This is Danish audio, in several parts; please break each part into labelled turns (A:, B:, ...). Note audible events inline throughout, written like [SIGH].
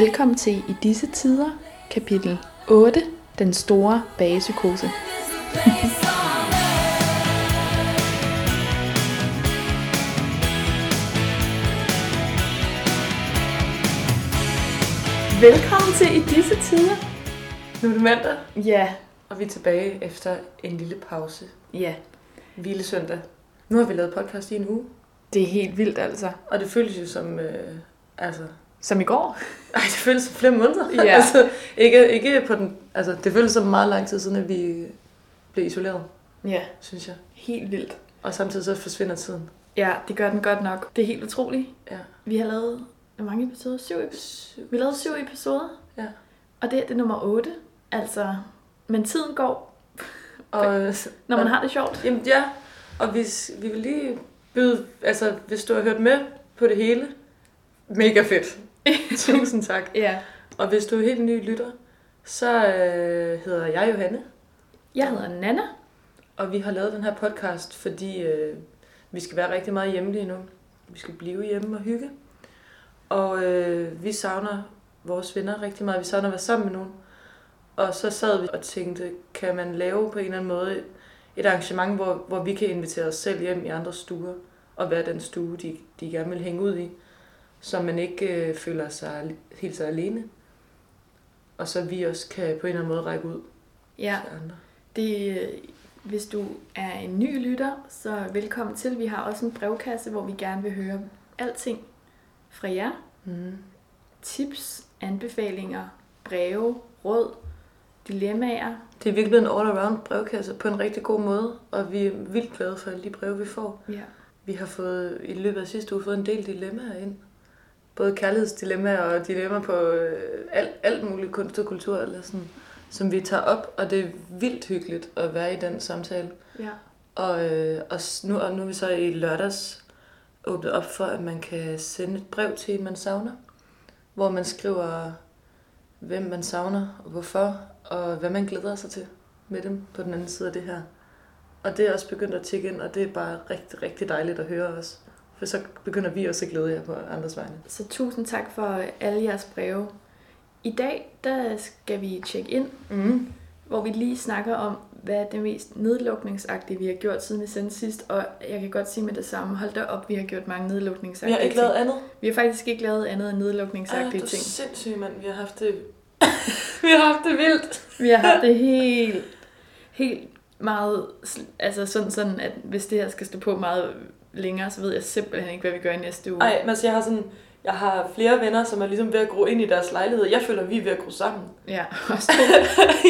A: Velkommen til I disse tider, kapitel 8, Den store bagepsykose. Velkommen til I disse tider.
B: Nu er det mandag,
A: Ja,
B: og vi er tilbage efter en lille pause.
A: ja.
B: Hvile søndag. Nu har vi lavet podcast i en uge,
A: Det er helt vildt altså.
B: og det føles jo som... Øh, altså,
A: Som i går.
B: ej, det føles som flere måneder.
A: Ja. [LAUGHS]
B: altså, ikke, ikke på den... Altså, det føles som meget lang tid siden, at vi blev isoleret,
A: Ja,
B: synes jeg.
A: helt vildt.
B: Og samtidig så forsvinder tiden.
A: Ja, det gør den godt nok. Det er helt utroligt.
B: Ja.
A: Vi har lavet, hvor mange episoder? Syv episoder? Vi lavede syv episoder.
B: Ja.
A: Og det er det er nummer 8. Altså, men tiden går, [LAUGHS]
B: Og,
A: når man
B: og,
A: har det sjovt.
B: Jamen ja, og hvis vi vil lige byde... Altså, hvis du har hørt med på det hele, mega fedt. [LAUGHS] Tusind tak.
A: Ja.
B: Og hvis du er helt ny lytter, så øh, hedder jeg Johanne,
A: Jeg hedder Nana.
B: og vi har lavet den her podcast, fordi øh, vi skal være rigtig meget hjemme lige nu. Vi skal blive hjemme og hygge. Og øh, vi savner vores venner rigtig meget. Vi savner at være sammen med nogen. Og så sad vi og tænkte, kan man lave på en eller anden måde et arrangement, hvor, hvor vi kan invitere os selv hjem i andre stuer, og være den stue, de, de gerne vil hænge ud i, så man ikke øh, føler sig helt så alene. Og så vi også kan på en eller anden måde række ud
A: Ja,
B: til andre.
A: det, øh, hvis du er en ny lytter, så velkommen til. Vi har også en brevkasse, hvor vi gerne vil høre alting fra jer.
B: Mm.
A: Tips, anbefalinger, breve, råd, dilemmaer.
B: Det er virkelig en all-around brevkasse på en rigtig god måde, og vi er vildt glade for alle de breve, vi får.
A: Ja.
B: Vi har fået i løbet af sidste uge fået en del dilemmaer ind. Både kærlighedsdilemmaer og dilemmaer på øh, alt, alt muligt kunst og kultur, eller sådan, som vi tager op, og det er vildt hyggeligt at være i den samtale.
A: ja.
B: Og, øh, og, nu, og nu er vi så i lørdags åbnet op for, at man kan sende et brev til en, man savner, hvor man skriver, hvem man savner, og hvorfor, og hvad man glæder sig til med dem på den anden side af det her. Og det er også begyndt at tikke ind, og det er bare rigtig, rigtig dejligt at høre os. For så begynder vi også at glæde jer på andres vegne.
A: Så tusind tak for alle jeres breve. I dag, der skal vi tjekke ind,
B: Mm.
A: hvor vi lige snakker om, hvad er det mest nedlukningsagtige, vi har gjort, siden vi sendte sidst. Og jeg kan godt sige med det samme, hold da op, vi har gjort mange
B: Vi
A: nedlukningsagtige
B: har ikke
A: ting.
B: lavet andet.
A: Vi har faktisk ikke lavet andet end nedlukningsagtige
B: du er
A: ting.
B: sindssyg, mand. Vi har haft det... [LAUGHS] vi har haft det vildt.
A: Vi har haft det helt, helt meget, altså sådan, sådan, at hvis det her skal stå på meget længere, så ved jeg simpelthen ikke, hvad vi gør i næste uge.
B: Ej, men altså, jeg har sådan... Jeg har flere venner, som er ligesom ved at gro ind i deres lejlighed. Jeg føler, vi er ved at gro sammen.
A: Ja, [LAUGHS] også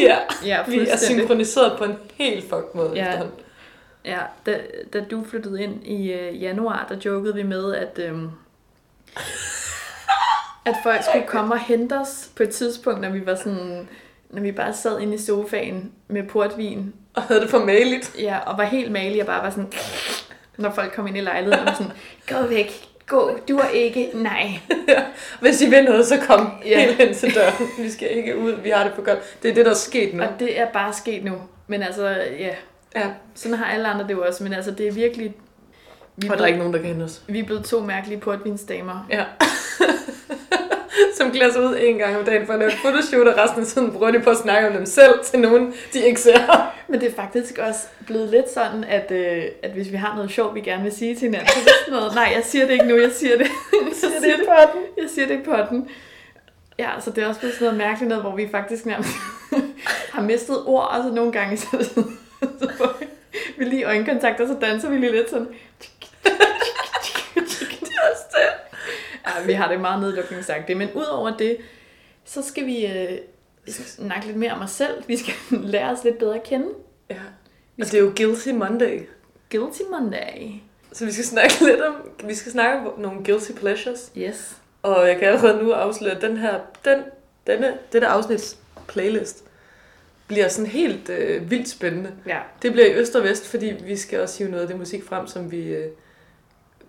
B: ja,
A: ja,
B: vi er synkroniseret på en helt fucked måde.
A: Ja.
B: efterhånden.
A: Ja, da, da du flyttede ind i øh, januar, der jokede vi med, at, øhm, at folk skulle komme og hente os på et tidspunkt, når vi var sådan, når vi bare sad inde i sofaen med portvin,
B: Og havde det for maligt.
A: ja, og var helt malig og bare var sådan, når folk kom ind i lejligheden, og sådan, gå væk, gå, du er ikke, nej. [LAUGHS]
B: Hvis I vil noget, så kom
A: Ja.
B: helt hen til døren. Vi skal ikke ud, vi har det for godt. Det er det, der er sket nu.
A: Og det er bare sket nu. Men altså, ja,
B: Ja.
A: sådan har alle andre det jo også, men altså, det er virkelig, vi
B: Og der er ikke nogen, der kan hente os.
A: vi er blevet to mærkelige portvinsdamer.
B: Ja. [LAUGHS] [LAUGHS] Som klæder sig ud en gang om dagen for at lave fotoshoot, og resten af tiden bruger de på at snakke om dem selv til nogen, de ikke ser. [LAUGHS]
A: Men det er faktisk også blevet lidt sådan, at, øh, at hvis vi har noget sjovt, vi gerne vil sige til hinanden, så er det sådan noget, nej, jeg siger det ikke nu, jeg siger det. [LAUGHS] Jeg siger det,
B: på den.
A: jeg siger det på den. Ja, så det er også blevet sådan noget mærkeligt noget, hvor vi faktisk nærmest har mistet ord, altså nogle gange, så, så, så vi lige øjenkontakt, og så danser vi lige lidt sådan.
B: Det er også det.
A: Ja, vi har det meget nedlukningsagtigt, men udover det, så skal vi øh, snakke lidt mere om os selv. Vi skal [LAUGHS] lære os lidt bedre at kende.
B: Ja. Og det er jo Guilty Monday.
A: Guilty Monday.
B: Så vi skal snakke [LAUGHS] lidt om, vi skal snakke om nogle guilty pleasures.
A: Yes.
B: Og jeg kan allerede nu afsløre, at den her, den, denne, dette afsnits playlist bliver sådan helt øh, vildt spændende.
A: Ja,
B: Det bliver i øst og vest, fordi vi skal også hive noget af det musik frem, som vi øh,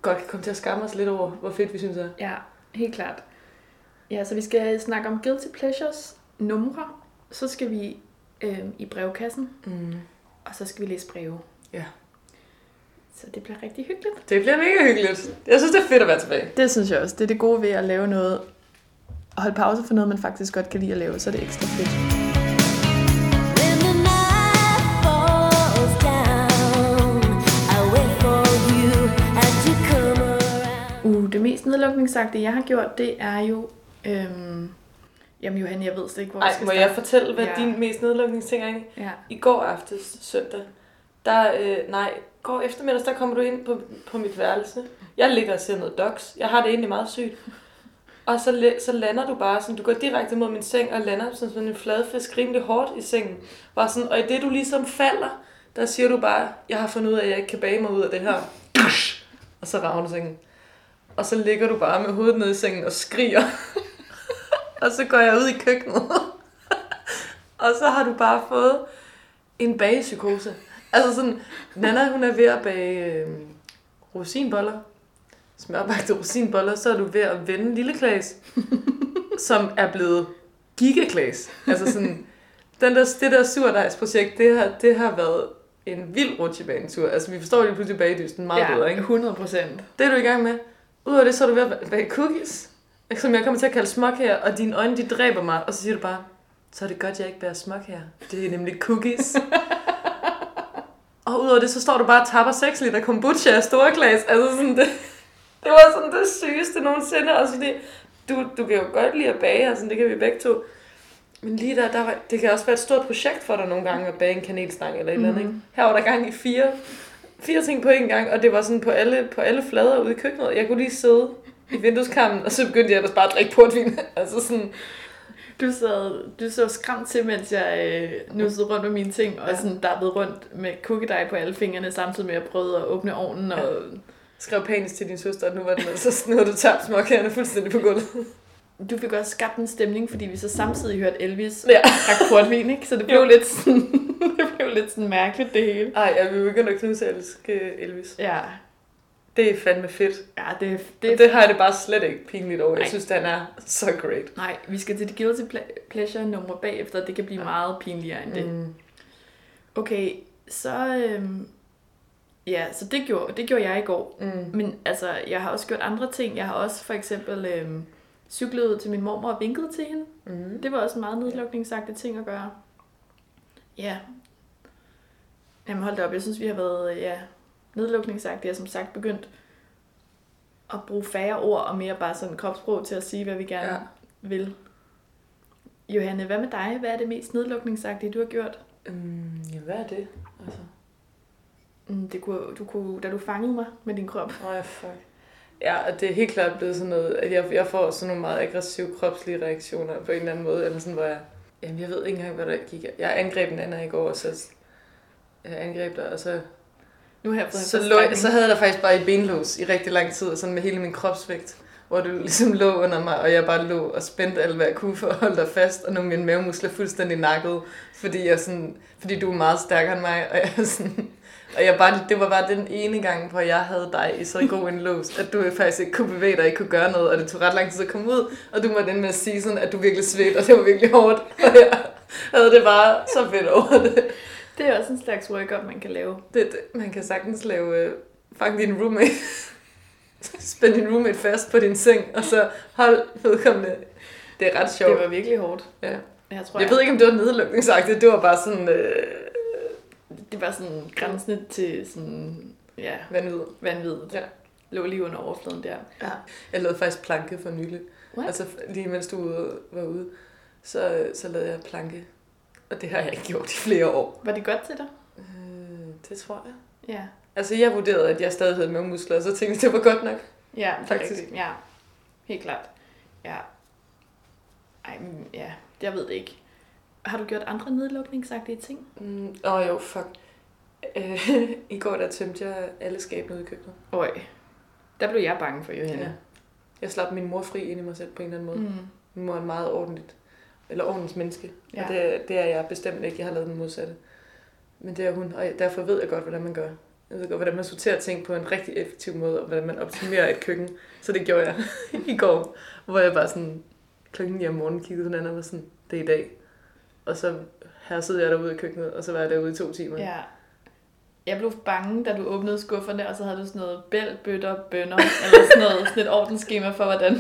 B: godt kan komme til at skamme os lidt over, hvor fedt vi synes er.
A: Ja, helt klart. Ja, så vi skal snakke om guilty pleasures, numre, så skal vi øh, i brevkassen,
B: Mm.
A: og så skal vi læse breve.
B: Ja.
A: Så det bliver rigtig hyggeligt.
B: Det bliver mega hyggeligt. Jeg synes, det er fedt at være tilbage.
A: Det synes jeg også. Det er det gode ved at lave noget at holde pause for noget, man faktisk godt kan lide at lave, så er det ekstra fedt. Nedlukningsagtige, jeg har gjort, det er jo... Øhm, jamen Johan, jeg ved slet ikke, hvor
B: Ej,
A: jeg skal
B: må
A: starte.
B: jeg fortælle, hvad
A: Ja.
B: din mest nedlukningsting er?
A: Ja.
B: I går aftes, søndag, der, øh, nej, går eftermiddags, der kommer du ind på, på mit værelse. Jeg ligger og ser noget docs. Jeg har det egentlig meget sygt. Og så, så lander du bare sådan, du går direkte mod min seng og lander som sådan en fladfisk rimelig hårdt i sengen. Bare sådan, og i det du ligesom falder, der siger du bare, jeg har fundet ud af, at jeg ikke kan bage mig ud af det her. Og så ravner sengen. Og så ligger du bare med hovedet nede i sengen og skriger. [LAUGHS] og så går jeg ud i køkkenet. [LAUGHS] og så har du bare fået en bagepsykose. Altså sådan, Nana hun er ved at bage øh, rosinboller. Smørbagte rosinboller, så er du ved at vende Lille Klaas, [LAUGHS] som er blevet Gigaklaas. Altså sådan, den der, det der surdejsprojekt, det har, det har været en vild rutsjebanetur. Altså vi forstår lige pludselig bagdysten meget
A: ja,
B: bedre, ikke?
A: 100 procent.
B: Det er du i gang med. Udover det, så er du ved at bage cookies, som jeg kommer til at kalde småkager, og dine øjne, de dræber mig, og så siger du bare, så er det godt, jeg ikke bærer småkager. Det er nemlig cookies. [LAUGHS] og udover det, så står du bare og tapper 6 liter kombucha af store glas. Altså sådan, det, det var sådan det sygeste nogensinde. Også fordi, du, du kan jo godt lide at bage, og sådan, det kan vi begge to. Men lige der, der var, det kan også være et stort projekt for dig nogle gange at bage en kanelstang eller et eller andet.
A: Mhm.
B: Ikke? Her var der gang i fire, fire ting på en gang, og det var sådan på alle, på alle flader ude i køkkenet. Jeg kunne lige sidde i vindueskarmen, og så begyndte jeg ellers bare at drikke portvin. [LAUGHS] altså sådan,
A: Du sad, du så skræmt til, mens jeg øh, nussede rundt med mine ting, og
B: Ja.
A: sådan dabbede rundt med cookie dej på alle fingrene, samtidig med at jeg prøvede at åbne ovnen. Og,
B: skrev panisk til din søster, at nu var den altså, nu havde du tabt småkagerne fuldstændig på gulvet.
A: Du fik også skabt en stemning, fordi vi så samtidig hørte Elvis
B: Ja.
A: drak portvin, ikke? Så det blev
B: Jo.
A: lidt sådan, [LAUGHS] det blev lidt sådan mærkeligt, det hele.
B: Ej, jeg vil begynde at knuse at elske Elvis.
A: Ja,
B: Det er fandme fedt.
A: ja det,
B: Det,
A: det,
B: det har jeg det bare slet ikke pinligt over. Jeg
A: Nej.
B: synes, den er så great.
A: Nej, vi skal til det guilty ple- pleasure nummer bagefter. Det kan blive
B: Ja.
A: meget pinligere end det.
B: Mm.
A: Okay, så... Øhm, ja, så det gjorde, det gjorde jeg i går.
B: Mm.
A: Men altså, jeg har også gjort andre ting. Jeg har også for eksempel øhm, cyklet ud til min mormor og vinket til hende.
B: Mm.
A: Det var også en meget nedlukningsagtig ting at gøre. Ja. Jamen hold da op, jeg synes, vi har været ja, nedlukningsagtige. Har som sagt begyndt at bruge færre ord og mere bare sådan kropssprog til at sige, hvad vi gerne
B: ja.
A: vil. Johanne, hvad med dig? Hvad er det mest nedlukningsagtige, du har gjort?
B: Mm, ja, hvad er det? Altså,
A: Mm, Det kunne, du kunne, da du fangede mig med din krop.
B: åh, oh, fuck. Ja, og det er helt klart blevet sådan noget, at jeg, jeg får sådan nogle meget aggressive kropslige reaktioner på en eller anden måde, eller sådan, hvor jeg, jamen jeg ved ikke engang, hvad der gik. Jeg angreb en anden i går, og så jeg angreb dig, og så
A: Nu har jeg
B: Så, lå, så havde jeg faktisk bare i benlås i rigtig lang tid, og sådan med hele min kropsvægt, hvor du ligesom lå under mig, og jeg bare lå og spændte alt, hvad jeg kunne for at holde dig fast, og nu mine mavemuskler fuldstændig nakket, fordi, jeg sådan, fordi du er meget stærkere end mig, og jeg sådan, og jeg bare, det var bare den ene gang, hvor jeg havde dig i så god en lås, at du faktisk ikke kunne bevæge dig, ikke kunne gøre noget, og det tog ret lang tid at komme ud, og du måtte ende med at sige sådan, at du virkelig svedte, og det var virkelig hårdt, og jeg havde det bare så fedt over det.
A: Det er også en slags workout, man kan lave.
B: Det, det, man kan sagtens lave, øh, fang din roommate, spænd din roommate fast på din seng, og så hold vedkommende. Det er ret sjovt.
A: Det var virkelig hårdt.
B: Ja.
A: Jeg tror,
B: Jeg ved ikke, om det var nedlukningsagtigt, det var bare sådan øh,
A: det var sådan grænsende til sådan, ja,
B: vanvittigt.
A: vanvittigt.
B: Ja.
A: Lå lige under overfladen der.
B: Ja. Jeg lavede faktisk planke for nylig.
A: What?
B: Altså lige mens du var ude, så, så lavede jeg planke. Og det har jeg ikke gjort i flere år.
A: Var det godt til dig?
B: Øh, det tror jeg.
A: Ja.
B: Altså jeg vurderede, at jeg stadig havde med muskler, og så tænkte jeg, det var godt nok.
A: Ja,
B: Faktisk.
A: rigtigt. Ja, helt klart. Ja. Ej, men ja, jeg ved det ikke. Har du gjort andre nedlukningsagtige ting?
B: Mm, Åh oh, jo, fuck. Øh, [LAUGHS] I går der tømte jeg alle skabene ude i køkkenet.
A: Øj, der blev jeg bange for, Johanne.
B: Ja. Jeg slap min mor fri ind i mig selv på en eller anden måde. Mm. Min mor er en meget ordentligt, eller ordentligt menneske. Ja. Og det, det er jeg bestemt ikke. Jeg har lavet den modsatte. Men det er hun, og derfor ved jeg godt, hvordan man gør. Jeg ved godt, hvordan man sorterer ting på en rigtig effektiv måde, og hvordan man optimerer et køkken. Så det gjorde jeg [LAUGHS] i går, hvor jeg bare sådan klokken 9 om morgenen kiggede hinanden og var sådan, det er i dag. Og så her sidder jeg derude i køkkenet, og så var jeg derude i to timer.
A: Ja. Jeg blev bange, da du åbnede skufferne, og så havde du sådan noget bæl, bøtter, bønner, eller sådan noget, sådan et ordensskema for, hvordan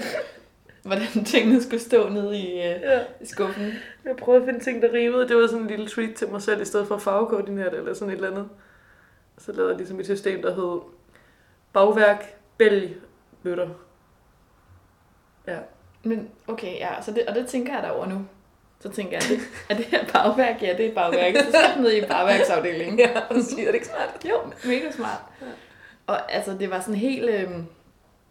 A: hvordan tingene skulle stå nede i, øh,
B: Ja.
A: i skuffen.
B: Jeg prøvede at finde ting, der rimede. Det var sådan en lille treat til mig selv, i stedet for at farvekoordinere det, eller sådan et eller andet. Så lavede jeg ligesom et system, der hed bagværk, bælg, bøtter. Ja.
A: Men okay, ja, så det, og det tænker jeg derover nu. Så tænker jeg, er det, er det her bagværk? Ja, det er bagværk. Så skal den ned i bagværksafdelingen.
B: Ja, og siger det ikke smart.
A: Jo, mega smart. Og altså, det var sådan helt, øhm,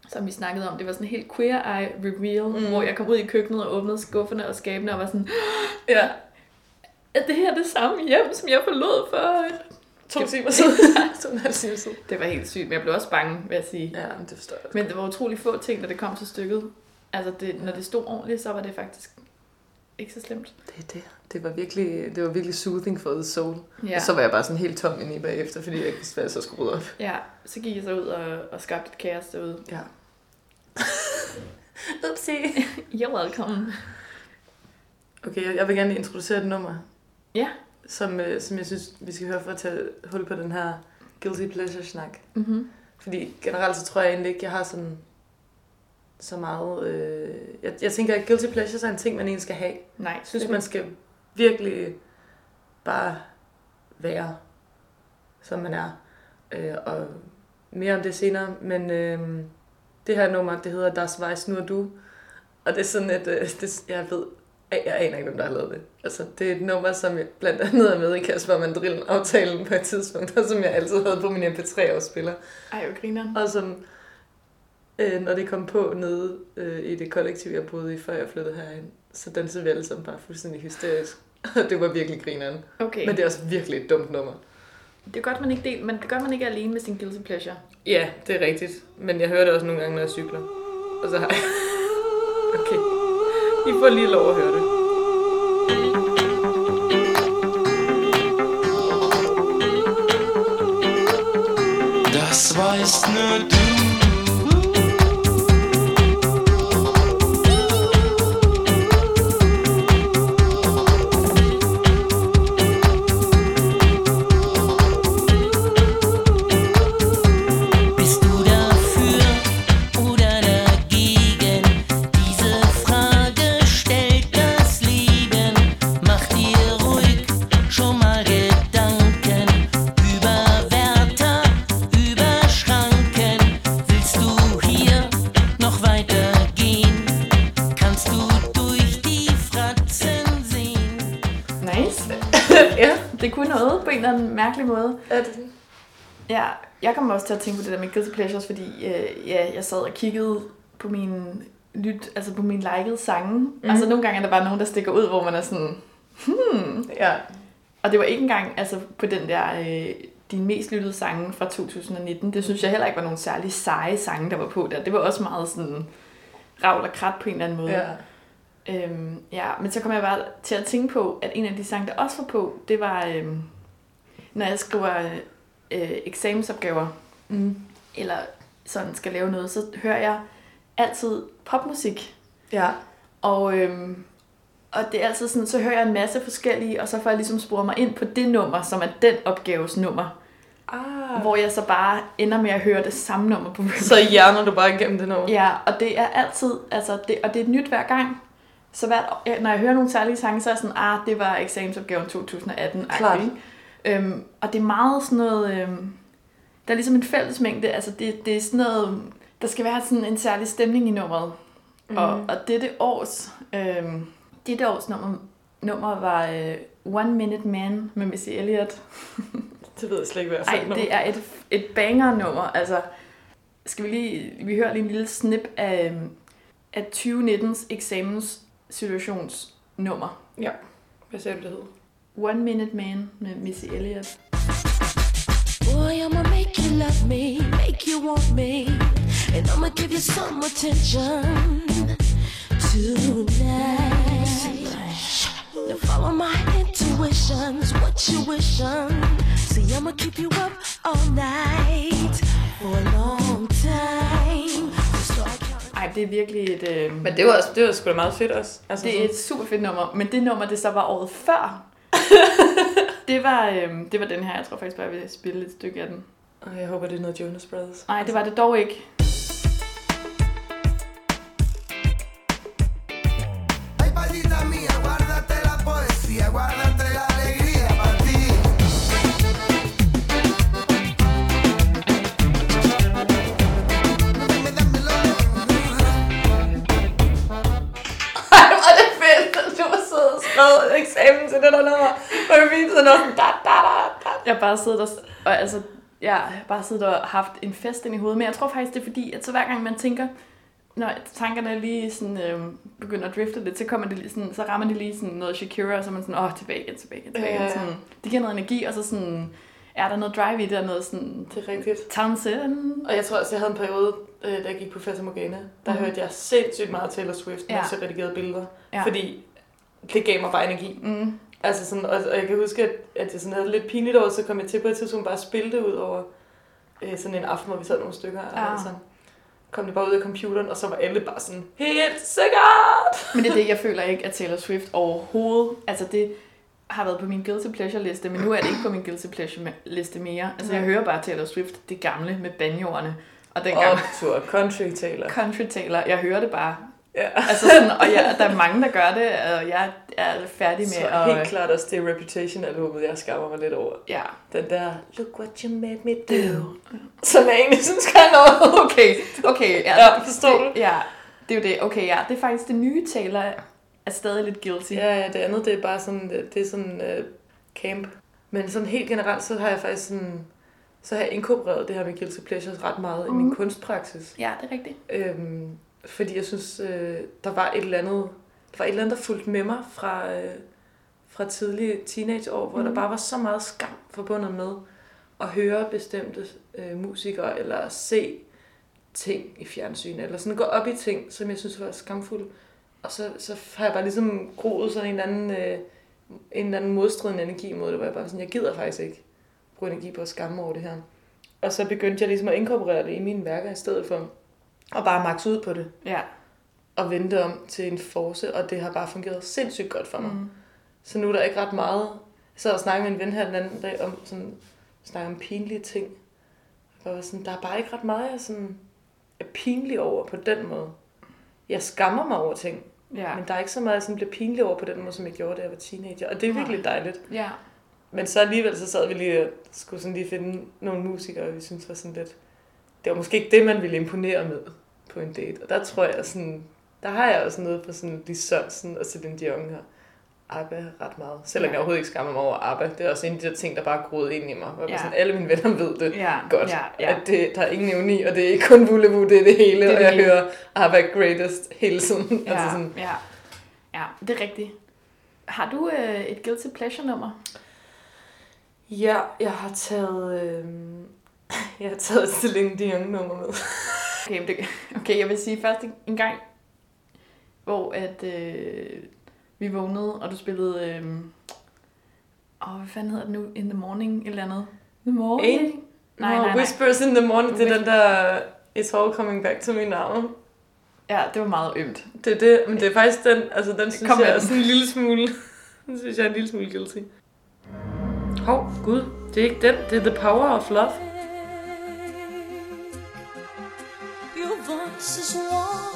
A: som vi snakkede om, det var sådan helt queer eye reveal,
B: Mm.
A: hvor jeg kom ud i køkkenet og åbnede skufferne og skabene og var sådan,
B: Ja.
A: er det her det samme hjem, som jeg forlod for?
B: To timer siden. [LAUGHS] to og en halv time siden.
A: Det var helt sygt, men jeg blev også bange, vil jeg sige.
B: Ja, men det forstår jeg.
A: Men det var utrolig få ting, når det kom til stykket. Altså, det, når det stod ordentligt, så var det faktisk ikke så slemt.
B: Det er det. Det var virkelig, det var virkelig soothing for the soul. Ja. Og så var jeg bare sådan helt tom inde i bagefter, fordi jeg ikke vidste, hvad jeg så skulle rydde op.
A: ja så gik jeg så ud og, og skabte et kaos derude.
B: Ja. [LAUGHS] Upsi. [LAUGHS]
A: You're welcome.
B: Okay, jeg- jeg vil gerne introducere et nummer.
A: Ja.
B: Som, øh, som jeg synes, vi skal høre for at tage hul på den her guilty pleasure-snak.
A: Mm-hmm.
B: Fordi generelt så tror jeg egentlig ikke, jeg har sådan så meget... Øh, jeg, jeg tænker, at guilty pleasures er en ting, man egentlig skal have.
A: Nej,
B: Jeg synes, man skal virkelig bare være, som man er. Øh, og mere om det senere. Men øh, det her nummer, det hedder Das Weiß nur du. Og det er sådan et... Øh, det, jeg ved... Jeg, jeg aner ikke, hvem der har lavet det. Altså, det er et nummer, som jeg blandt andet er med i Kasper Mandrillen aftalen på et tidspunkt, og [LAUGHS] som jeg altid havde på min MP3-afspiller.
A: Ej, hvor griner
B: Og som, øh, når det kom på nede øh, i det kollektiv, jeg boede i, før jeg flyttede herind, så dansede vi alle sammen bare fuldstændig hysterisk. Og [LAUGHS] det var virkelig grineren.
A: Okay,
B: Men det er også virkelig et dumt nummer.
A: det er godt, man ikke del, men det godt, man ikke alene med sin guilty pleasure.
B: Ja, det er rigtigt. Men jeg hører det også nogle gange, når jeg cykler. Og så har jeg... [LAUGHS] Okay. I får lige lov at høre det.
C: Das weißt nur du.
A: Mærkelig måde.
B: er det
A: Ja, jeg kommer også til at tænke på det der med guilty pleasures, fordi øh, ja, jeg sad og kiggede på min lyt, altså på min likede sange. Mm. Altså nogle gange er der bare nogen, der stikker ud, hvor man er sådan,
B: Ja.
A: og det var ikke engang altså, på den der, øh, din mest lyttede sange fra 2019. Det synes jeg heller ikke var nogen særlig seje sange, der var på der. Det var også meget sådan ravl og krat på en eller anden måde.
B: ja.
A: Øhm, ja, men så kom jeg bare til at tænke på, at en af de sange, der også var på, det var, øhm, når jeg skriver øh, eksamensopgaver,
B: Mm.
A: eller sådan skal lave noget, så hører jeg altid popmusik.
B: Ja.
A: Og, øhm, og det er altid sådan, så hører jeg en masse forskellige, og så får jeg ligesom spore mig ind på det nummer, som er den opgaves nummer.
B: Ah.
A: Hvor jeg så bare ender med at høre det samme nummer på. [LAUGHS]
B: Så hjerner du bare igennem det nummer.
A: Ja, og det er altid, altså det, og det er nyt hver gang. Så hvert, når jeg hører nogle særlige sange, så er jeg sådan, ah, det var eksamensopgaven 2018
B: Klart.
A: Øhm, Og det er meget sådan noget, øhm, der er ligesom en fællesmængde, altså det, det er sådan noget, der skal være sådan en særlig stemning i nummeret. Mm. Og, og dette års, øhm, dette års nummer, nummer var øh, One Minute Man med Missy Elliott. [LAUGHS]
B: Det ved jeg slet ikke, hvad jeg fandt
A: Ej,
B: nummer.
A: det er et, et banger-nummer. Altså, skal vi lige... Vi hører lige en lille snip af, af 2019's eksamenssituationsnummer.
B: Hvad sagde du, det hed?
A: One Minute Man med Missy Elliott.
D: Boy, I'ma make you love me, make you want me, and I'ma give you some attention tonight. Now follow my intuitions, what you wishing. See, I'ma keep you up all night for a long time.
A: Ej, det er virkelig et... Øh,
B: Men det var, også, det var sgu da meget fedt også. Altså,
A: det er et super fedt nummer, men det nummer, det så var året før, [LAUGHS] det var, øh, det var den her. Jeg tror faktisk bare, jeg vil spille et stykke af den.
B: sådan, jeg håber, det er noget Jonas Brothers.
A: Nej, det var det dog ikke.
B: Igennem til det der nummer. Og jeg fik sådan noget da, da, da, da.
A: Jeg bare siddet og, og altså, jeg har bare siddet og haft en fest ind i hovedet, men jeg tror faktisk, det er fordi, at så hver gang man tænker, når tankerne lige sådan, øh, begynder at drifte lidt, så, kommer det lige sådan, så rammer de lige sådan noget Shakira, og så er man sådan, åh, tilbage igen, tilbage igen, tilbage igen.
B: Ja, ja.
A: Sådan, det giver noget energi, og så sådan, er der noget drive i det, og noget sådan,
B: Det er rigtigt.
A: Townsend.
B: Og jeg tror også, jeg havde en periode, øh, da jeg gik på Fata Morgana, der
A: Mhm.
B: hørte jeg sindssygt meget Taylor Swift, når
A: Ja.
B: jeg så redigerede billeder.
A: Ja.
B: Fordi det gav mig bare energi.
A: Mm.
B: Altså sådan, og, og jeg kan huske, at, at jeg sådan havde lidt pinligt over, så kom jeg til på et tidspunkt bare at spille det ud over øh, sådan en aften, hvor vi sad nogle stykker.
A: Ja.
B: Og altså, kom det bare ud af computeren, og så var alle bare sådan, helt sikkert! [LAUGHS]
A: Men det er det, jeg føler ikke, at Taylor Swift overhovedet, altså det har været på min guilty pleasure liste, men nu er det ikke på min guilty pleasure liste mere. Altså jeg hører bare Taylor Swift, det gamle med banjoerne, og dengang
B: Optur, country taler.
A: country Taylor, jeg hører det bare.
B: Ja.
A: Altså sådan, og jeg, der er mange, der gør det, og jeg er færdig med
B: Så
A: at...
B: helt klart også det Reputation-albumet, jeg skammer mig lidt over.
A: Ja,
B: Den der, look what you made me do. Som jeg egentlig synes kan noget. [LAUGHS]
A: okay, okay. Ja,
B: Ja, forstår du?
A: Ja, det er jo det. Okay, ja, det er faktisk det nye Taylor er stadig lidt guilty.
B: Ja, ja, det andet, det er bare sådan, det, er sådan uh, camp. Men sådan helt generelt, så har jeg faktisk sådan, så har jeg inkorporeret det her med guilty pleasures ret meget mm. i min
A: Mhm.
B: kunstpraksis.
A: Ja, det er rigtigt.
B: Øhm, fordi jeg synes, øh, der var et eller andet, der var et eller andet, der fulgte med mig fra, øh, fra tidlige teenageår, hvor mm. der bare var så meget skam forbundet med at høre bestemte øh, musikere, eller se ting i fjernsyn, eller sådan gå op i ting, som jeg synes var skamfulde. Og så, så har jeg bare ligesom groet sådan en eller anden, øh, en eller anden modstridende energi imod det, hvor jeg bare sådan, jeg gider faktisk ikke bruge energi på at skamme over det her. Og så begyndte jeg ligesom at inkorporere det i mine værker i stedet for at bare max ud på det
A: Ja.
B: og vente om til en force, og det har bare fungeret sindssygt godt for mig. Mm. Så nu er der ikke ret meget. Jeg sad og snakkede med en ven her den anden dag om sådan, snakke om pinlige ting. Jeg var sådan, der er bare ikke ret meget, jeg sådan er pinlig over på den måde. Jeg skammer mig over ting,
A: Ja.
B: men der er ikke så meget, jeg sådan bliver pinlig over på den måde, som jeg gjorde, da jeg var teenager. Og det er virkelig dejligt.
A: Ja.
B: Men så alligevel, så sad vi lige og skulle sådan lige finde nogle musikere, vi synes var sådan lidt... Det var måske ikke det, man ville imponere med på en date. Og der tror jeg sådan... Der har jeg også noget på sådan Lis Sørensen og Celine Dion her. ABBA ret meget. Selvom
A: Ja.
B: jeg overhovedet ikke skammer mig over ABBA. Det er også en af de der ting, der bare groet ind i mig. Hvor
A: Ja.
B: sådan, alle mine venner ved det
A: Ja.
B: godt.
A: Ja. Ja.
B: At det, der er ingen ironi, og det er ikke kun Vulevu, det er det hele.
A: Det er
B: og jeg
A: hele.
B: hører ABBA Greatest hele tiden.
A: Ja.
B: Altså sådan,
A: ja. Ja, det er rigtigt. Har du øh, et guilty pleasure nummer?
B: Ja, jeg har taget... Øh, [LAUGHS] jeg har taget Celine Dion nummer med.
A: Okay, det, [LAUGHS] okay, jeg vil sige først en- gang, hvor at øh, vi vågnede, og du spillede... Øh, åh, hvad fanden hedder det nu? In the morning, et eller andet. The morning?
B: Ain't
A: Nej,
B: no,
A: nej, nej.
B: Whispers in the morning, det er den der It's all coming back to me now.
A: Ja, det var meget ømt.
B: Det er det, men det er faktisk den, altså den synes
A: Kom
B: jeg er sådan en lille smule, [LAUGHS] den synes jeg er en lille smule guilty. Hov, gud, det er ikke den, det er The Power of Love. 是失。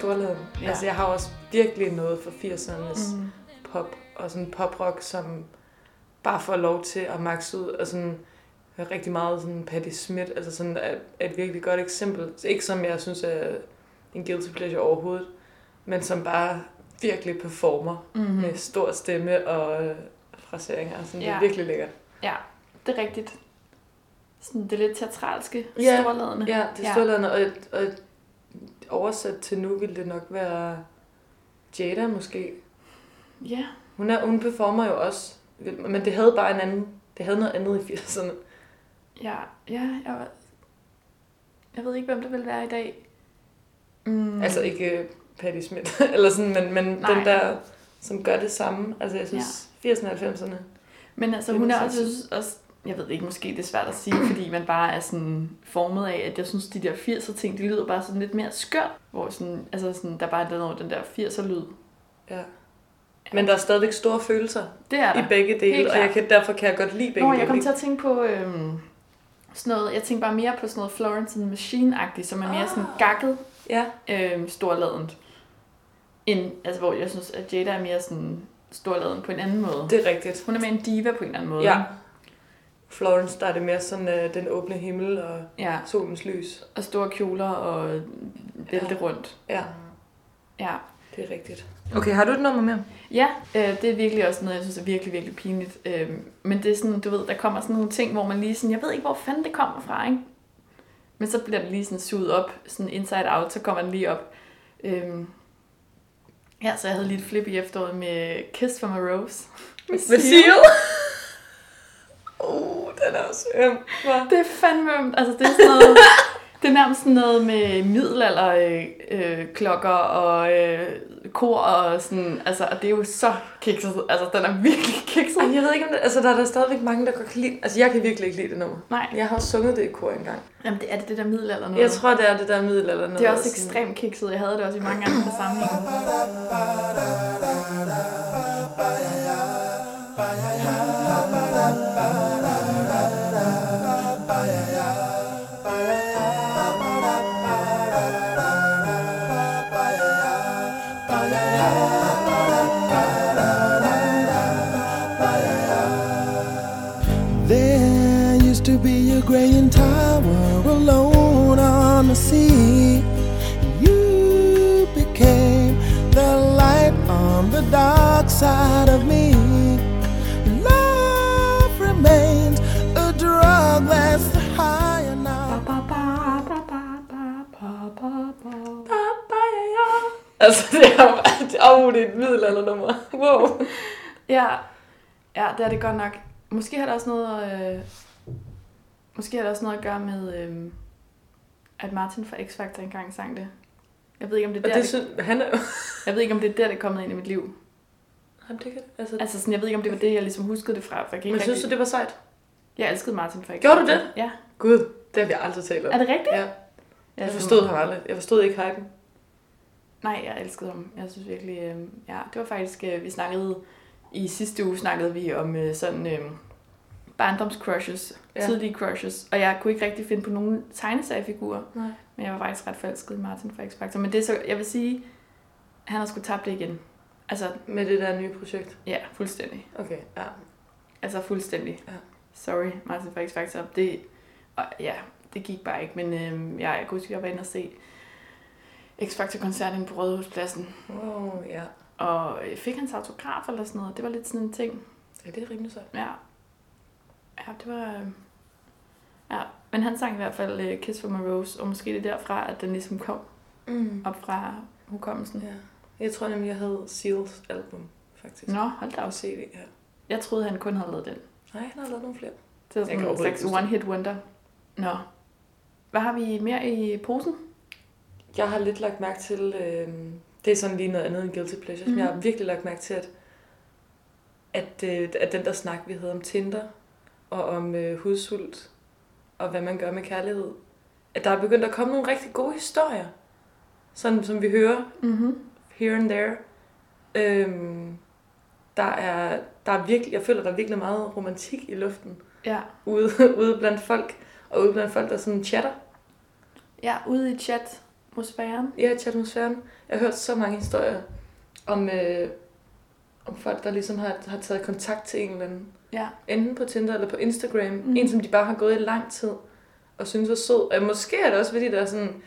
B: Storladen.
A: Ja.
B: Altså, jeg har også virkelig noget fra 80'ernes
A: Mm.
B: pop og sådan poprock, som bare får lov til at maxe ud, og sådan rigtig meget sådan Patti Smith, altså sådan er, er et virkelig godt eksempel. Ikke som jeg synes er en guilty pleasure overhovedet, men som bare virkelig performer mm.
A: Mm-hmm.
B: med stor stemme og øh, fraseringer. Sådan, Det
A: Ja.
B: er virkelig lækkert.
A: Ja, det er rigtigt. Sådan det lidt teatralske,
B: Ja.
A: storladende.
B: Ja, det er
A: Ja.
B: storladende, og, og oversat til nu ville det nok være Jada måske.
A: Ja.
B: Hun, er, hun performer jo også, men det havde bare en anden, det havde noget andet i 80'erne.
A: Ja, ja, jeg, jeg ved ikke, hvem det vil være i dag. Mm.
B: Altså ikke uh, Patti Smith, [LAUGHS] eller sådan, men, men
A: Nej.
B: den der, som gør det samme. Altså jeg synes, ja. 80'erne og 90'erne.
A: Men altså, hun er også, også, jeg ved ikke, måske det er svært at sige, fordi man bare er sådan formet af, at jeg synes, de der 80'er ting, de lyder bare sådan lidt mere skørt, hvor sådan, altså sådan, der bare er den over den der 80'er lyd.
B: Ja. Men der er stadigvæk store følelser
A: Det er der.
B: i begge dele,
A: Helt
B: og jeg kan, derfor kan jeg godt lide begge
A: Nå, jeg
B: dele.
A: kom
B: ikke?
A: til at tænke på øhm, sådan noget, jeg tænker bare mere på sådan noget Florence and Machine-agtigt, som er mere sådan gakket,
B: Ja,
A: øhm, storladent. End, altså, hvor jeg synes, at Jada er mere sådan storladen på en anden måde.
B: det er rigtigt.
A: Hun er mere en diva på en eller anden måde.
B: Ja. Florence, der er det mere sådan øh, den åbne himmel og
A: ja.
B: solens lys.
A: Og store kjoler og vælte rundt.
B: Ja,
A: Ja.
B: det er rigtigt. Okay, har du et nummer mere?
A: Ja, øh, det er virkelig også noget, jeg synes er virkelig, virkelig pinligt. Øh, men det er sådan, du ved, der kommer sådan nogle ting, hvor man lige sådan, jeg ved ikke, hvor fanden det kommer fra, ikke? Men så bliver det lige sådan suget op, sådan inside out, så kommer den lige op. Øh, ja, så jeg havde lige et flip i efteråret med Kiss from a Rose.
B: Med Seal? oh, den er også øm. hva'?
A: Det er fandme ømt. Altså, det er sådan noget... Det er nærmest sådan noget med middelalder øh, øh, klokker og øh, kor og sådan, altså, og det er jo så kikset. Altså, den er virkelig kikset.
B: Ej, jeg ved ikke, om det, altså der er der stadigvæk mange, der godt kan lide Altså jeg kan virkelig ikke lide det nummer.
A: Nej,
B: Jeg har også sunget det i kor engang.
A: jamen det er det, det der middelalder noget.
B: Jeg tror, det er det der middelalder noget.
A: det er også
B: sådan-
A: ekstremt kikset. Jeg havde det også i mange andre sammenhænge.
E: Dark side of me. Love remains a drug that's higher now.
B: Altså det er jo oh, det er et middelaldernummer. Wow.
A: Ja, ja, det er det godt nok. Måske har det også noget, øh, måske har det også noget at gøre med, øh, at Martin fra X-Factor engang sang det. Jeg ved ikke, om det er
B: Og
A: der,
B: det
A: det,
B: synes, han er
A: jeg ved ikke, om det er der, det er kommet ind i mit liv.
B: Jamen, det kan, altså,
A: Altså sådan, jeg ved ikke, om det var det, jeg ligesom huskede det fra. For jeg, kan
B: men
A: ikke
B: synes du,
A: rigtig...
B: det var sejt?
A: Jeg elskede Martin X-Factor.
B: Gjorde du det?
A: Ja.
B: Gud, det har vi aldrig talt om.
A: Er det rigtigt?
B: Ja, jeg forstod ham aldrig. Jeg forstod ikke hypen.
A: Nej, jeg elskede ham. Jeg synes virkelig, øh, ja, det var faktisk, øh, vi snakkede, i sidste uge snakkede vi om øh, sådan øh, barndomscrushes,
B: Ja.
A: tidlige crushes, og jeg kunne ikke rigtig finde på nogen tegneseriefigurer,
B: Nej.
A: men jeg var faktisk ret forelsket i Martin fra X-Factor. Men det er så, jeg vil sige, han har sgu tabt det igen. Altså,
B: Med det der nye projekt.
A: ja, fuldstændig.
B: Okay, ja.
A: Altså fuldstændig.
B: Ja.
A: Sorry, Martin fra X-Factor. Det, og, ja, det gik bare ikke, men øh, ja, jeg kunne huske, jeg var inde og se X-Factor-koncerten på Rådhuspladsen.
B: Wow, ja.
A: Og øh, fik hans autograf eller sådan noget. Det var lidt sådan en ting.
B: Ja, det er rimelig sejt.
A: Ja. Ja, det var... øh, Ja, men han sang i hvert fald uh, Kiss from a Rose, og måske det er derfra, at den ligesom kom
B: Mm.
A: op fra hukommelsen.
B: Ja. Jeg tror nemlig, jeg havde Seals album, faktisk.
A: Nå, hold da
B: Og
A: op.
B: CD, ja.
A: Jeg troede, han kun havde lavet den.
B: Nej, han har lavet nogle flere.
A: Det
B: Jeg
A: sådan en slags
B: huske
A: one-hit wonder. Nå. Hvad har vi mere i posen?
B: Jeg har lidt lagt mærke til, øh, det er sådan lige noget andet end Guilty Pleasures, mm. men jeg har
A: Mhm.
B: virkelig lagt mærke til, at, at, øh, at den der snak, vi havde om Tinder, og om øh, hudsult, og hvad man gør med kærlighed, at der er begyndt at komme nogle rigtig gode historier, sådan som vi hører
A: Mm-hmm.
B: Here and there. Øhm, der er, der er virkelig, jeg føler, der er virkelig meget romantik i luften
A: Ja.
B: ude, [LAUGHS] ude blandt folk, og ude blandt folk, der sådan chatter.
A: ja, ude i chat atmosfæren.
B: Ja, chatmosfæren. Jeg har hørt så mange historier om, øh, om folk, der ligesom har, har taget kontakt til en eller anden.
A: Ja.
B: Enten på Tinder eller på Instagram. Mm. En, som de bare har gået i lang tid og synes var sød. Og måske er det også, fordi der er sådan,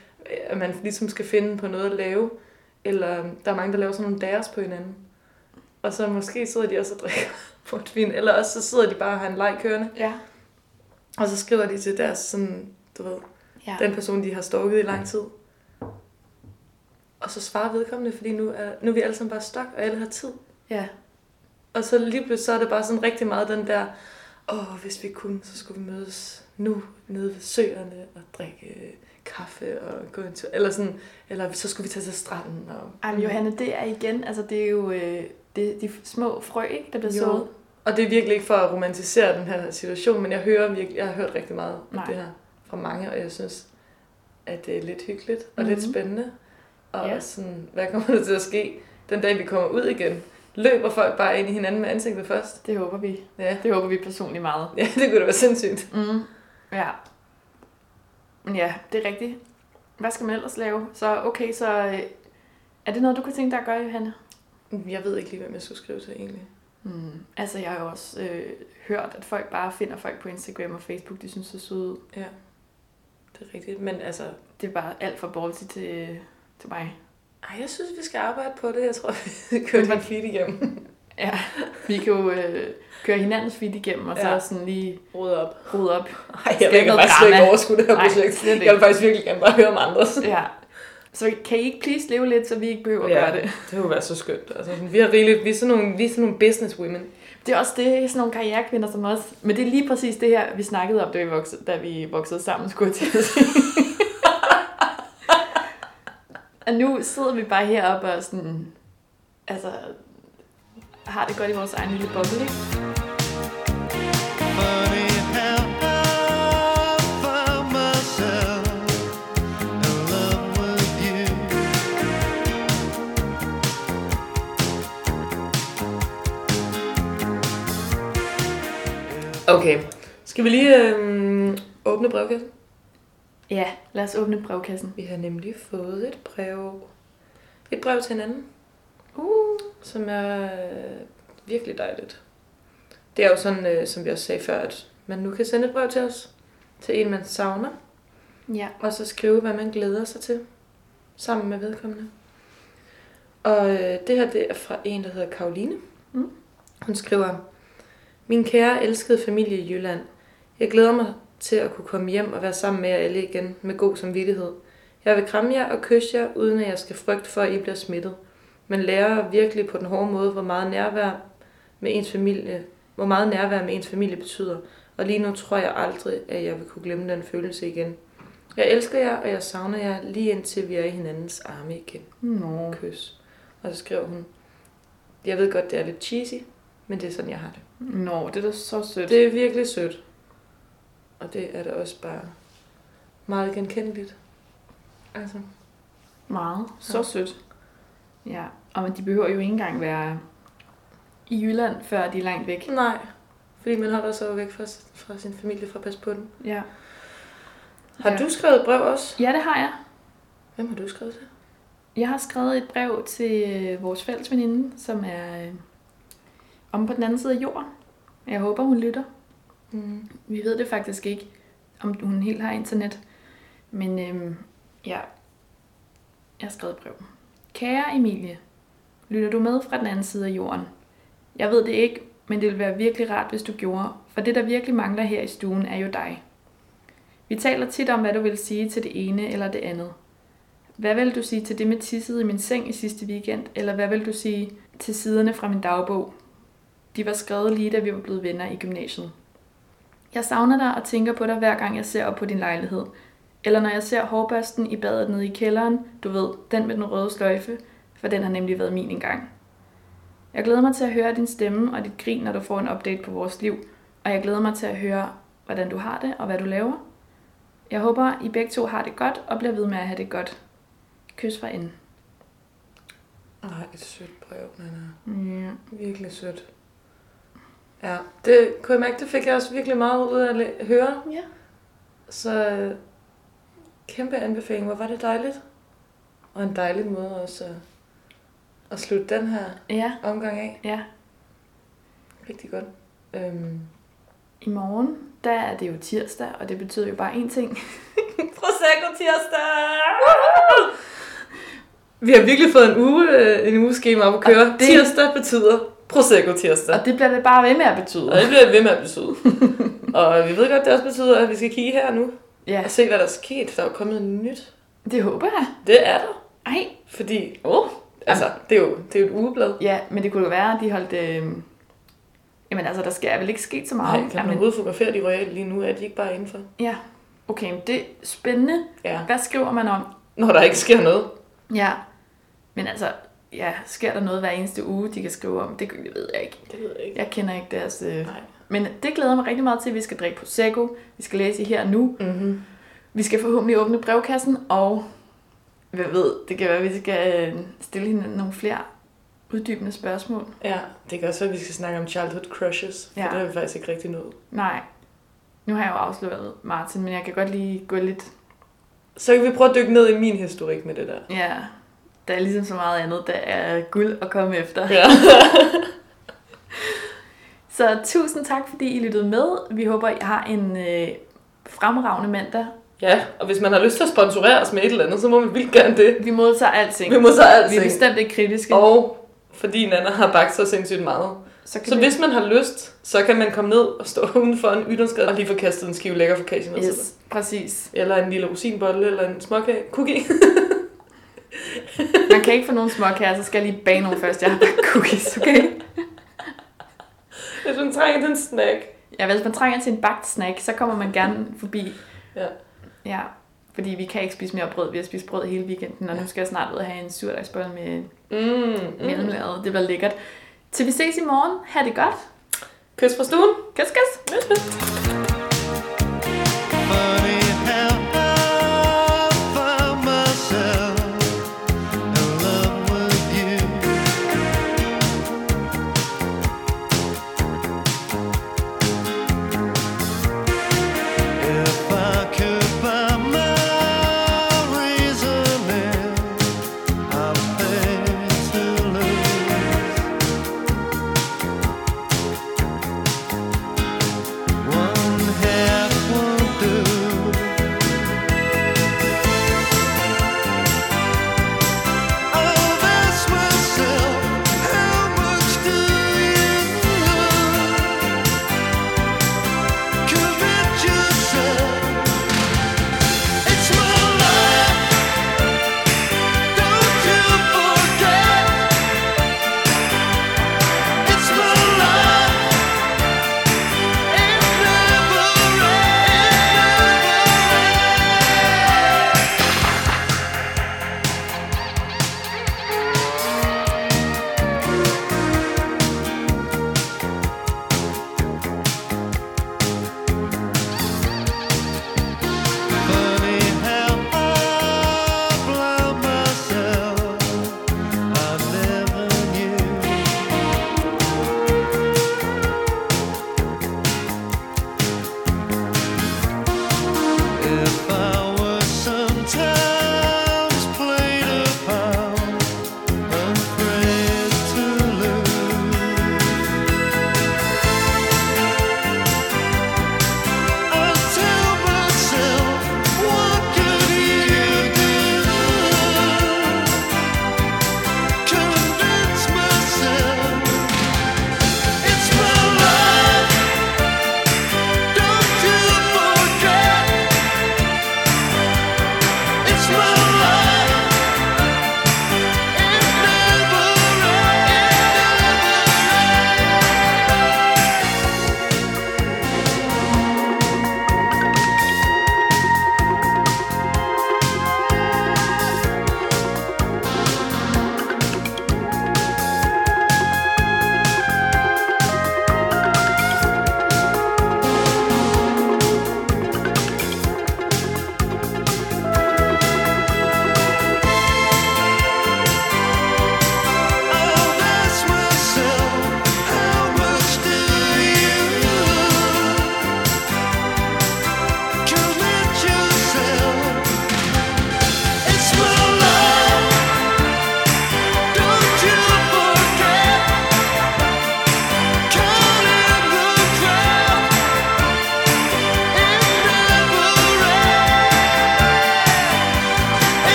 B: at man ligesom skal finde på noget at lave. Eller der er mange, der laver sådan nogle dares på hinanden. Og så måske sidder de også og drikker [LAUGHS] portvin. Eller også så sidder de bare og har en leg kørende.
A: Ja.
B: Og så skriver de til deres sådan, du ved,
A: Ja.
B: den person, de har stalket i lang tid. Og så svarer vedkommende, fordi nu er, nu er vi alle sammen bare stok, og alle har tid.
A: Ja.
B: Og så lige pludselig, så er det bare sådan rigtig meget den der, åh, hvis vi kunne, så skulle vi mødes nu nede ved søerne og drikke øh, kaffe og gå en tur. Eller, sådan, eller så skulle vi tage til stranden. Og,
A: Ej, men Johanne, det er igen, altså det er jo øh, det, de små frø, ikke, der bliver
B: Jo.
A: sået.
B: Og det er virkelig ikke for at romantisere den her situation, men jeg hører virkelig, jeg har hørt rigtig meget af
A: Nej.
B: det her fra mange, og jeg synes, at det er lidt hyggeligt og
A: Mhm.
B: lidt spændende. Og
A: ja.
B: sådan, hvad kommer der til at ske den dag, vi kommer ud igen? Løber folk bare ind i hinanden med ansigtet først?
A: Det håber vi.
B: Ja,
A: Det håber vi personligt meget.
B: ja det kunne da være sindssygt.
A: Mm. Ja. Men ja, det er rigtigt. Hvad skal man ellers lave? Så okay, så øh, er det noget, du kunne tænke dig at gøre, Johanne?
B: Jeg ved ikke lige, hvem jeg skulle skrive til egentlig.
A: Mm. Altså, jeg har jo også øh, hørt, at folk bare finder folk på Instagram og Facebook, de synes er søde.
B: Ja, det er rigtigt. Men altså,
A: Det er bare alt for ballsy til, til mig.
B: ej, jeg synes, vi skal arbejde på det. Jeg tror, vi kører din feed igennem.
A: Ja, vi kan jo øh, køre hinandens feed igennem, og så
B: Ja.
A: sådan lige
B: Rode op.
A: rode op.
B: Ej, jeg
A: noget
B: faktisk slet ikke overskue det her
A: Nej,
B: projekt. Jeg vil faktisk virkelig gerne bare høre om andres.
A: Ja. Så kan I ikke please leve lidt, så vi ikke behøver at
B: Ja.
A: gøre det?
B: Det kunne være så skønt. Altså, vi har rigeligt, vi er sådan nogle, vi er sådan nogle business women.
A: Det er også det, sådan nogle karrierekvinder som os. Men det er lige præcis det her, vi snakkede om, da vi voksede, da vi voksede sammen, skulle jeg til at sige. [LAUGHS] og nu sidder vi bare heroppe og sådan, altså, har det godt i vores egen lille boble, ikke?
B: Okay. Skal vi lige øhm, åbne brevkassen?
A: Ja, lad os åbne brevkassen.
B: Vi har nemlig fået et brev. Et brev til hinanden,
A: Uh.
B: som er øh, virkelig dejligt. Det er jo sådan, øh, som vi også sagde før, at man nu kan sende et brev til os. Til en, man savner.
A: Ja.
B: Og så skrive, hvad man glæder sig til. Sammen med vedkommende. Og øh, det her, det er fra en, der hedder Karoline.
A: Mm.
B: Hun skriver, Min kære, elskede familie i Jylland. Jeg glæder mig til at kunne komme hjem og være sammen med jer alle igen med god samvittighed. Jeg vil kramme jer og kysse jer, uden at jeg skal frygte for, at I bliver smittet. Men lærer virkelig på den hårde måde, hvor meget nærvær med ens familie, hvor meget nærvær med ens familie betyder. Og lige nu tror jeg aldrig, at jeg vil kunne glemme den følelse igen. Jeg elsker jer, og jeg savner jer lige indtil vi er i hinandens arme igen.
A: Nå.
B: Kys. Og så skriver hun, jeg ved godt, det er lidt cheesy, men det er sådan, jeg har det.
A: Nå, det er da så sødt.
B: Det er virkelig sødt. Og det er da også bare meget genkendeligt. Altså,
A: Meget. Så
B: Ja.
A: sødt. Ja, og men de behøver jo ikke engang være i Jylland, før de er langt væk.
B: nej. Fordi man holder sig jo væk fra, fra sin familie for at passe på den.
A: Ja.
B: Har
A: Ja.
B: du skrevet et brev også?
A: Ja, det har jeg.
B: Hvem har du skrevet til?
A: Jeg har skrevet et brev til øh, vores fælles veninde, som er øh, om på den anden side af jorden. Jeg håber, hun lytter.
B: Mm.
A: Vi ved det faktisk ikke, om hun helt har internet. Men øhm, ja, jeg har skrevet et brev. Kære Emilie, lytter du med fra den anden side af jorden? Jeg ved det ikke, men det ville være virkelig rart, hvis du gjorde, for det, der virkelig mangler her i stuen, er jo dig. Vi taler tit om, hvad du vil sige til det ene eller det andet. Hvad vil du sige til det med tisset i min seng i sidste weekend, eller hvad vil du sige til siderne fra min dagbog? De var skrevet lige, da vi var blevet venner i gymnasiet. Jeg savner dig og tænker på dig hver gang jeg ser op på din lejlighed. Eller når jeg ser hårbørsten i badet nede i kælderen, du ved, den med den røde sløjfe, for den har nemlig været min engang. Jeg glæder mig til at høre din stemme og dit grin, når du får en update på vores liv, og jeg glæder mig til at høre, hvordan du har det og hvad du laver. Jeg håber, I begge to har det godt og bliver ved med at have det godt. Kys fra enden.
B: Ej, et sødt brev, Nana.
A: Ja.
B: Virkelig sødt. Ja, det kunne jeg mærke, det fik jeg også virkelig meget ud af at høre.
A: Ja.
B: Så øh, kæmpe anbefaling. Hvor var det dejligt. Og en dejlig måde også at, at slutte den her
A: Ja,
B: omgang af.
A: ja.
B: Rigtig godt. Øhm.
A: I morgen, der er det jo tirsdag, og det betyder jo bare én ting. [LAUGHS]
B: Prosecco tirsdag! Vi har virkelig fået en uge, øh, en ugeskema op at køre.
A: Og det-
B: Det... Tirsdag betyder Prosecco tirsdag.
A: Og det bliver det bare ved med at betyde.
B: Og det bliver ved med at betyde. [LAUGHS] og vi ved godt, det også betyder, at vi skal kigge her nu
A: Ja,
B: og se, hvad der er sket. Der er jo kommet nyt.
A: det håber jeg.
B: Det er der.
A: Ej,
B: Fordi,
A: oh.
B: altså, det er jo, det er jo et ugeblad.
A: Ja, men det kunne jo være, at de holdt... Øh... Jamen altså, der skal vel ikke sket så meget.
B: Nej, kan man overhovedet fotografere de royale lige nu? Er de ikke bare indenfor?
A: Ja, okay, men det er spændende.
B: Ja.
A: Hvad skriver man om?
B: Når der ikke sker noget.
A: Ja, men altså, ja, sker der noget hver eneste uge, de kan skrive om? Det ved jeg ikke.
B: Det ved jeg ikke.
A: Jeg kender ikke deres... Øh...
B: Nej.
A: Men det glæder mig rigtig meget til, at vi skal drikke Prosecco. Vi skal læse i her og nu.
B: Mm-hmm.
A: Vi skal forhåbentlig åbne brevkassen, og hvad ved, det kan være, at vi skal øh, stille hende nogle flere uddybende spørgsmål.
B: Ja, det kan også være, at vi skal snakke om childhood crushes. For
A: Ja.
B: det har vi faktisk ikke rigtig nået.
A: Nej, nu har jeg jo afsløret Martin, men jeg kan godt lige gå lidt...
B: Så kan vi prøve at dykke ned i min historik med det der.
A: Ja, der er ligesom så meget andet, der er guld at komme efter.
B: Ja. [LAUGHS]
A: Så tusind tak, fordi I lyttede med. Vi håber, I har en øh, fremragende mandag.
B: ja, og hvis man har lyst til at sponsorere os med et eller andet, så må vi vildt gerne det.
A: Vi modtager alting.
B: Vi må så
A: Vi er
B: alting.
A: bestemt ikke kritiske.
B: Og fordi Nana har bagt så sindssygt meget.
A: så kan
B: Så
A: vi...
B: hvis man har lyst, så kan man komme ned og stå [LAUGHS] uden for en ytterskred og lige få kastet en skive lækker focaccia ned til dig.
A: Yes, præcis.
B: Eller en lille rosinbolle, eller en småkage. Cookie.
A: Man kan ikke få nogen småkager, så skal jeg lige bage nogle først. Jeg har cookies, okay? [LAUGHS]
B: Hvis man trænger til en snack.
A: Ja, hvis man trænger til en bagt snack, så kommer man gerne forbi.
B: Ja.
A: Ja, fordi vi kan ikke spise mere brød. Vi har spist brød hele weekenden, og nu skal jeg snart ud og have en surdejsbolle med
B: Mm, mm.
A: mellemlaget. Det bliver lækkert. Til vi ses i morgen. Ha' det godt.
B: Kys fra stuen.
A: Kys, kys.
B: Kys, kys.